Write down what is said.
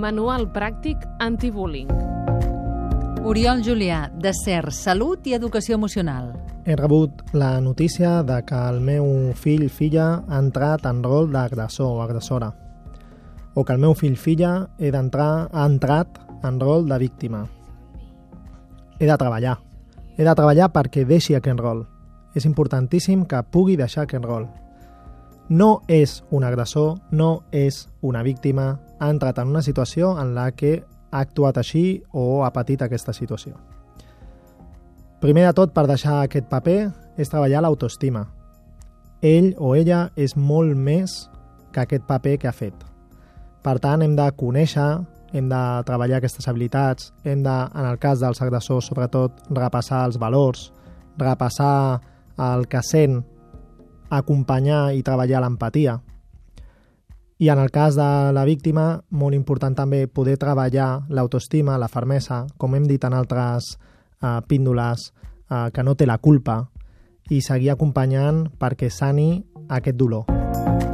Manual pràctic antibullying. Oriol Julià, de CER, Salut i Educació Emocional. He rebut la notícia de que el meu fill filla ha entrat en rol d'agressor o agressora o que el meu fill filla he d'entrar ha entrat en rol de víctima. He de treballar. He de treballar perquè deixi aquest rol. És importantíssim que pugui deixar aquest rol. No és un agressor, no és una víctima, ha entrat en una situació en la que ha actuat així o ha patit aquesta situació. Primer de tot, per deixar aquest paper, és treballar l'autoestima. Ell o ella és molt més que aquest paper que ha fet. Per tant, hem de conèixer, hem de treballar aquestes habilitats, hem de, en el cas dels agressors, sobretot, repassar els valors, repassar el que sent, acompanyar i treballar l'empatia. I en el cas de la víctima, molt important també poder treballar l'autoestima, la fermesa, com hem dit en altres eh, píndoles, eh, que no té la culpa, i seguir acompanyant perquè sani aquest dolor.